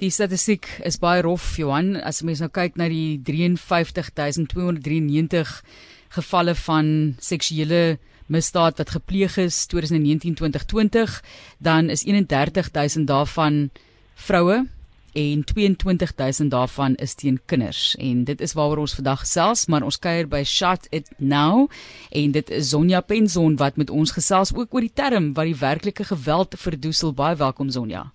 Die statistiek is baie rof, Johan, as mens nou kyk na die 53293 gevalle van seksuele misdaad wat gepleeg is 2019-2020, dan is 31000 daarvan vroue en 22000 daarvan is teen kinders. En dit is waaroor ons vandag gesels maar ons kuier by Shut It Now en dit is Sonja Penson wat met ons gesels ook oor die term wat die werklike geweld verdoesel. Baie welkom Sonja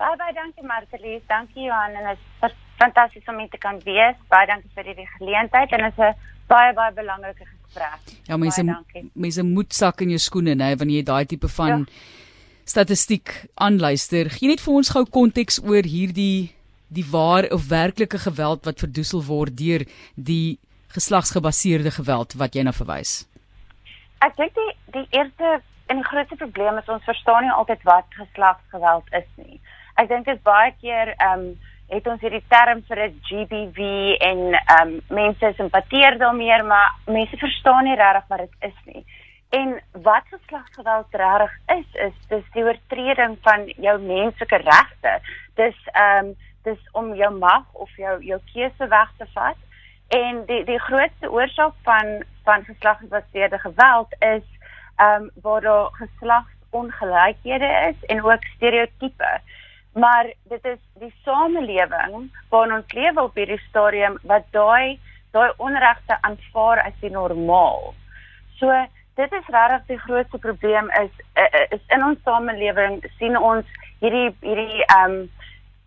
Baie baie dankie Martelie dankie Johan en dit is fantasties om hier te kan wees baie dankie vir die geleentheid en dit is 'n baie baie belangrike gesprek Ja mense mense moet sak in jou skoene nê wanneer jy daai tipe van ja statistiek aanluister. Gee net vir ons gou konteks oor hierdie die waar of werklike geweld wat verdoesel word deur die geslagsgebaseerde geweld wat jy nou verwys. Ek dink die die eerste en die grootste probleem is ons verstaan nie altyd wat geslagsgeweld is nie. Ek dink dit baie keer ehm um, het ons hierdie term vir 'n GBV en ehm um, mense simpateer daarmee, maar mense verstaan nie regtig wat dit is nie. En wat geslagsgeweld regtig is, is dis die oortreding van jou menslike regte. Dis ehm um, dis om jou mag of jou jou keuse weg te vat. En die die grootste oorsaak van van geslagsgebaseerde geweld is ehm um, waar daar geslagsongelykhede is en ook stereotipe. Maar dit is die samelewing waarin ons lewe op hierdie stadium wat daai daai onregte aanvaar as die normaal. So dit is regtig die grootste probleem is uh, is in ons samelewing sien ons hierdie hierdie ehm um,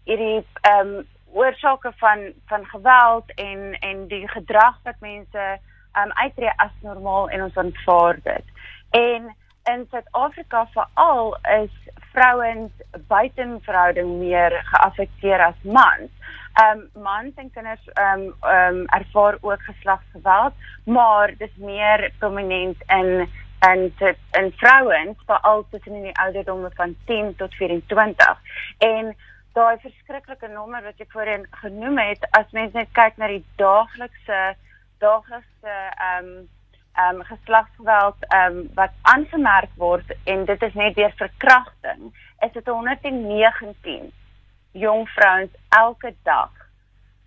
hierdie ehm um, oorsake van van geweld en en die gedrag wat mense ehm um, uittree as normaal en ons aanvaar dit. En in Suid-Afrika veral is vrouens buitenverhouding meer geaffekteer as mans. Ehm um, mans en kinders ehm um, ehm um, ervaar ook geslagsgeweld, maar dit is meer prominent in en dit in vrouens veral tussen in die ouderdomme van 10 tot 24. En daai verskriklike nommer wat ek voorheen genoem het, as mens net kyk na die daaglikse daaglikse ehm um, ehm um, geslagsgeweld ehm um, wat aangemerk word en dit is net deur verkrachting, is dit 119 jong vrouens elke dag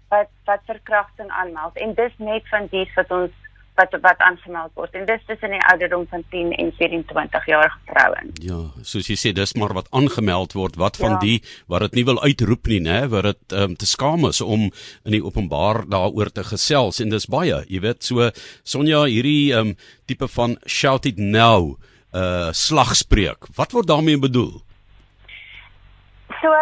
wat wat verkrachting aanmeld. En dis net van dies wat ons wat wat aangemeld word en dis tussen die ouderdom van 10 en 24 jarige vrouens. Ja, soos jy sê dis maar wat aangemeld word, wat van ja. die wat dit nie wil uitroep nie, né, wat dit ehm um, te skaam is om in die openbaar daaroor te gesels en dis baie, jy weet, so Sonja hierdie ehm um, tipe van shout it now uh slagspreuk. Wat word daarmee bedoel? So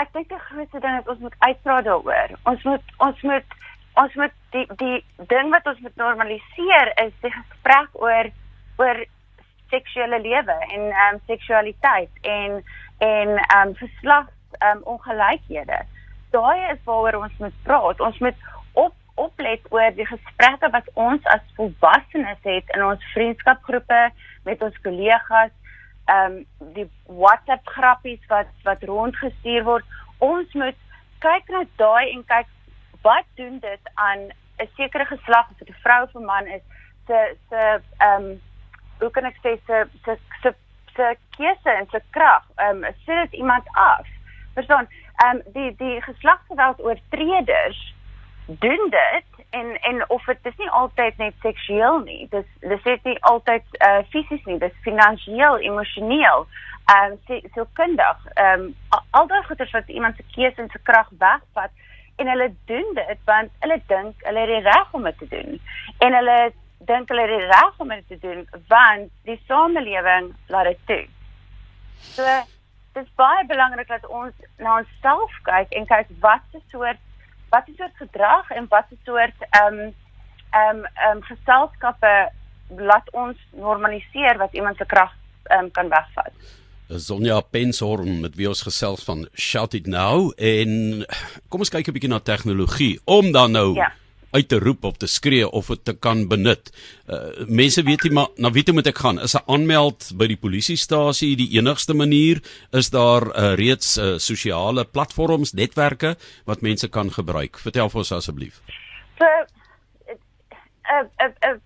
ek dink die grootste ding is ons moet uitpraat daaroor. Ons moet ons moet ons moet die die ding wat ons moet normaliseer is die gesprek oor oor seksuele lewe en ehm um, seksualiteit en en ehm um, geslag ehm um, ongelykhede. Daai is waaroor ons moet praat. Ons moet op oplet oor die gesprekke wat ons as volwassenes het in ons vriendskapgroepe met ons kollegas ehm um, die WhatsApp grappies wat wat rondgestuur word. Ons moet kyk na daai en kyk wat doen dit aan 'n sekere geslag of dit 'n vrou of 'n man is se se ehm um, hoe kan ek sê se se se se keuse en se krag. Ehm um, sit dit iemand af. Verstaan? Ehm um, die die geslagsgeweld oortreders doen dit en en of dit is nie altyd net seksueel nie. Dis dis is nie altyd uh fisies nie, dis finansiëel, emosioneel, ehm um, so kundig. Ehm um, al daai goeie wat iemand se keuse en se krag wegvat en hulle doen dit want hulle dink hulle het die reg om dit te doen. En hulle dink hulle het die reg om dit te doen want die samelewing laat dit toe. So dit is baie belangrik dat ons na onsself kyk en kyk wat se soort wat is soort gedrag en wat is soort ehm um, ehm um, ehm um, geselskappe laat ons normaliseer wat iemand se krag ehm um, kan wegvat. Sonja Penshorn met wie ons gesels van Shout It Now en kom ons kyk 'n bietjie na tegnologie om dan nou ja. uit te roep of te skree of dit te kan benut. Uh, mense weet nie maar na wie toe moet ek gaan? Is 'n aanmeld by die polisiestasie die enigste manier? Is daar uh, reeds uh, sosiale platforms, netwerke wat mense kan gebruik? Vertel vir ons asseblief. So uh uh uh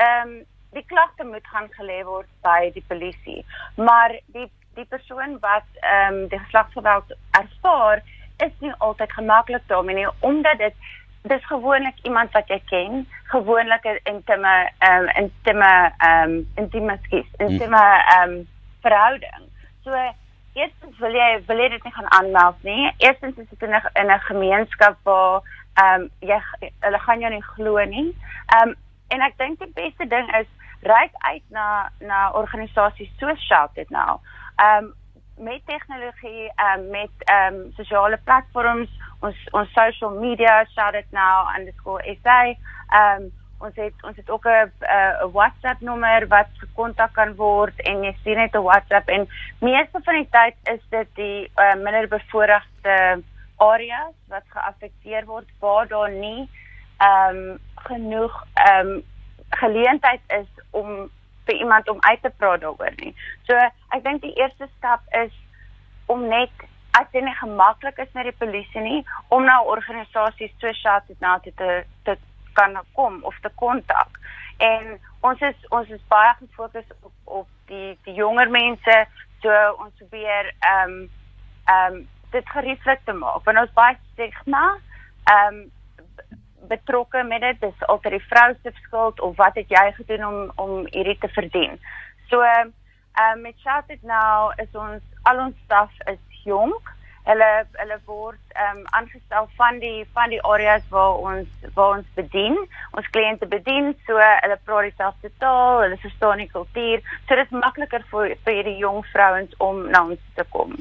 um die klagte moet gaan gelê word by die polisie. Maar die die persoon wat ehm um, die geslagsgeweld ervaar, is nie altyd gemaklik daarmee nie omdat dit dis gewoonlik iemand wat jy ken, gewoonlik 'n intieme ehm um, intieme ehm um, intieme skies, intieme ehm um, verhouding. So eerstens wil jy wil jy dit nie gaan aanmeld nie. Eerstens is dit in 'n in 'n gemeenskap waar ehm um, jy hulle gaan jou nie glo nie. Ehm um, en ek dink die beste ding is reik uit na na organisasies soos Shout It Now. Ehm um, met tegnologie ehm um, met ehm um, sosiale platforms, ons ons social media Shout It Now _SA. Ehm um, ons het ons het ook 'n 'n WhatsApp nommer wat gekontak kan word en jy stuur net 'n WhatsApp en meeste van die tyd is dit die uh, minder bevoorregte areas wat geaffekteer word waar daar nie ehm um, genoeg ehm um, geleentheid is om vir iemand om uit te praat daaroor nie. So ek dink die eerste stap is om net as dit nie gemaklik is met die polisie nie om na organisasies so Shout It Now te te kan kom of te kontak. En ons is ons is baie gefokus op op die die jonger mense so ons probeer ehm um, ehm um, dit gerieflik te maak. Want ons baie stigma ehm um, betrokke met dit. Dis altyd die vrou se skuld of wat het jy gedoen om om hierdie te verdien? So ehm um, met Shout It Now is ons al ons staf is jonk hulle hulle word ehm um, aangestel van die van die areas waar ons waar ons bedien. Ons kliënte bedien, so hulle praat dieselfde taal, hulle verstaan die kultuur. So dit is makliker vir vir hierdie jong vrouens om na ons te kom.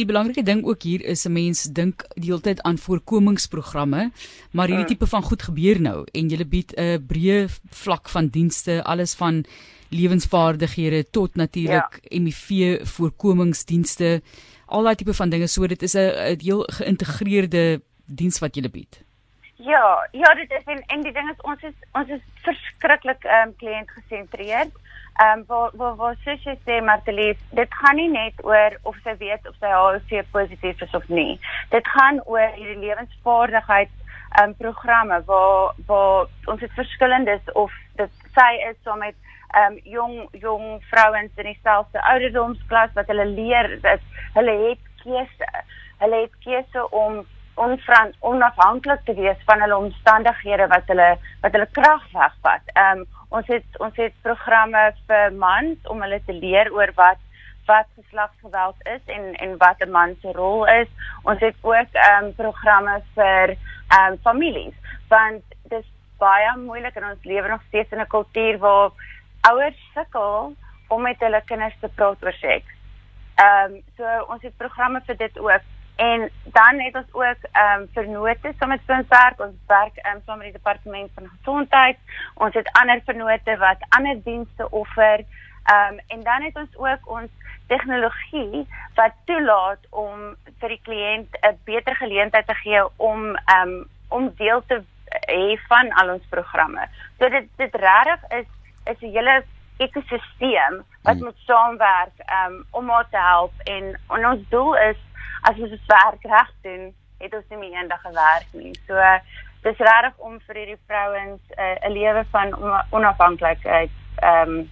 Die belangrike ding ook hier is 'n mens dink die hele tyd aan voorkomingsprogramme, maar hierdie mm. tipe van goed gebeur nou en jy bied 'n breë vlak van dienste, alles van lewensvaardighede tot natuurlik ja. HIV voorkomingsdienste al daai tipe van dinge so dit is 'n heel geïntegreerde diens wat jy bied. Ja, ja, dit is en, en die ding is ons is ons is verskriklik ehm um, kliënt gesentreerd. Ehm um, waar waar waar jy sê Martelies, dit gaan nie net oor of sy weet of sy HIV positief is of nie. Dit gaan oor hierdie lewensvaardigheid ehm um, programme waar waar ons het verskillendes of dit sy is so met ehm um, jong jong vrouens in dieselfde ouderdomsklas wat hulle leer dat hulle het keuse. Hulle het keuse om onfran onafhanklik te wees van hulle omstandighede wat hulle wat hulle krag wegvat. Ehm um, ons het ons het programme vir mans om hulle te leer oor wat wat geslagsgeweld is en en wat 'n man se rol is. Ons het ook ehm um, programme vir ehm um, families want dit is baie moeilik in ons lewe nog steeds in 'n kultuur waar ouers sukkel om met hulle kinders te praat oor seks. Ehm um, so ons het programme vir dit ook en dan het ons ook ehm um, vernote saam met ons werk. Ons werk ehm um, saam met die departement van gesondheid. Ons het ander vernote wat ander dienste offer. Ehm um, en dan het ons ook ons tegnologie wat toelaat om vir die kliënt 'n beter geleentheid te gee om ehm um, om deel te hê van al ons programme. So dit dit regtig is is 'n hele ekosisteem wat hmm. moet saamwerk um, om haar te help en, en ons doel is as ons dit werk reg doen, het ons nie meer eendag gewerk nie. So dis regtig om vir hierdie vrouens eh, 'n uh, lewe van onafhanklikheid ehm um,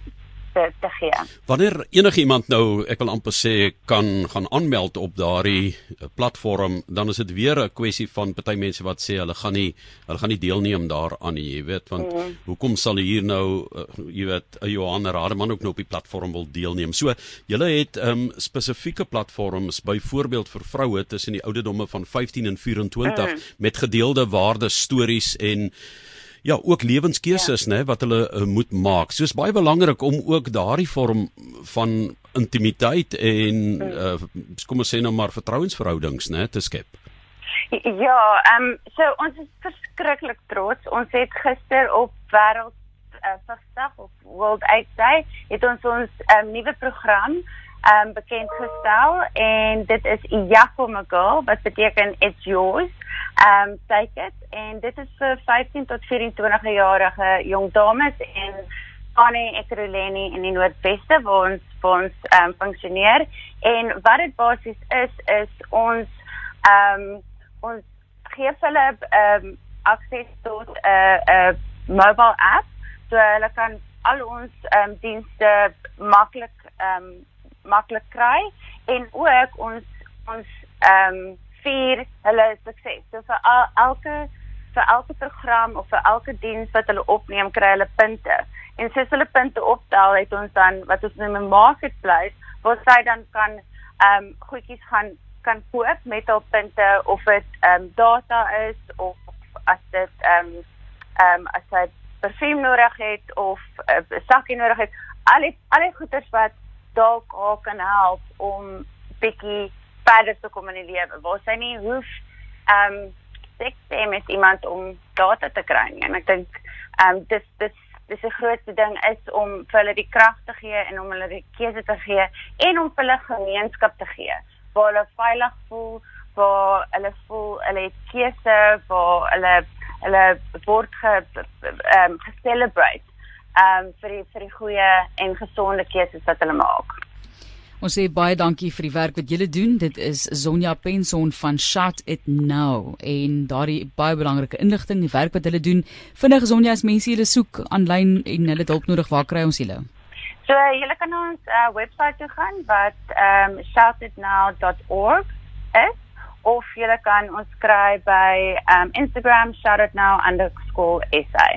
te te gee. Wanneer enigiemand nou, ek wil amper sê, kan gaan aanmeld op daardie eh, platform, dan is dit weer 'n kwessie van party mense wat sê hulle gaan nie hulle gaan nie deelneem daaraan nie, jy weet, want mm. hoekom sal hier nou uh, jy weet, 'n Johan Rademan ook nou op die platform wil deelneem. So, julle het um spesifieke platforms byvoorbeeld vir vroue tussen die ouderdomme van 15 en 24 mm. met gedeelde waardes, stories en ja, ook lewenskeuses ja. nê wat hulle uh, moet maak. So is baie belangrik om ook daardie vorm van intimiteit en uh, kom ons sê nou maar vertrouensverhoudings nê te skep. Ja, ehm um, so ons is verskriklik trots. Ons het gister op wêreld uh, Vrydag of World AIDS Day het ons ons um, nuwe program um, bekend gestel en dit is Iyako Mago wat beteken it's yours. Um, take it. En dit is vir 15 tot 24 jarige jong dames en Annie Ekroleni in die Noordweste waar ons waar ons um, funksioneer en wat dit basies is is ons um, ons gee hulle um, akses tot 'n uh, 'n uh, mobile app. So hulle kan al ons um, dienste maklik um, maklik kry en ook ons ons ehm um, vier hulle sukses. So vir al, elke vir elke program of vir elke diens wat hulle opneem, kry hulle punte. En as hulle punte optel, het ons dan wat ons noem 'n marketplace waar sy dan kan ehm um, goedjies gaan kan koop met hul punte of dit ehm um, data is of as dit ehm um, ehm um, as hy parfuum nodig het of 'n uh, sakkie nodig het, al die al die goeders wat dalk haar kan help om bietjie verder te kom in die lewe. Waar sy nie hoef ehm um, seks te hê met iemand om data te kry nie. En ek dink ehm um, dis dis dis 'n groot ding is om vir hulle die krag te gee en om hulle die keuse te gee en om hulle gemeenskap te gee waar hulle veilig voel, waar hulle voel hulle het keuse, waar hulle hulle word ge ehm um, ge-celebrate ehm um, vir die vir die goeie en gesonde keuses wat hulle maak. Ons sê baie dankie vir die werk wat julle doen. Dit is Sonja Penson van Shut It Now en daardie baie belangrike inligting, die werk wat hulle doen. Vinnig Sonja, as mense julle soek aanlyn en hulle hulp nodig, waar kry ons julle? So julle kan ons uh, webwerf toe gaan wat um shoutitnow.org is of julle kan ons kry by um Instagram shoutitnow_sa.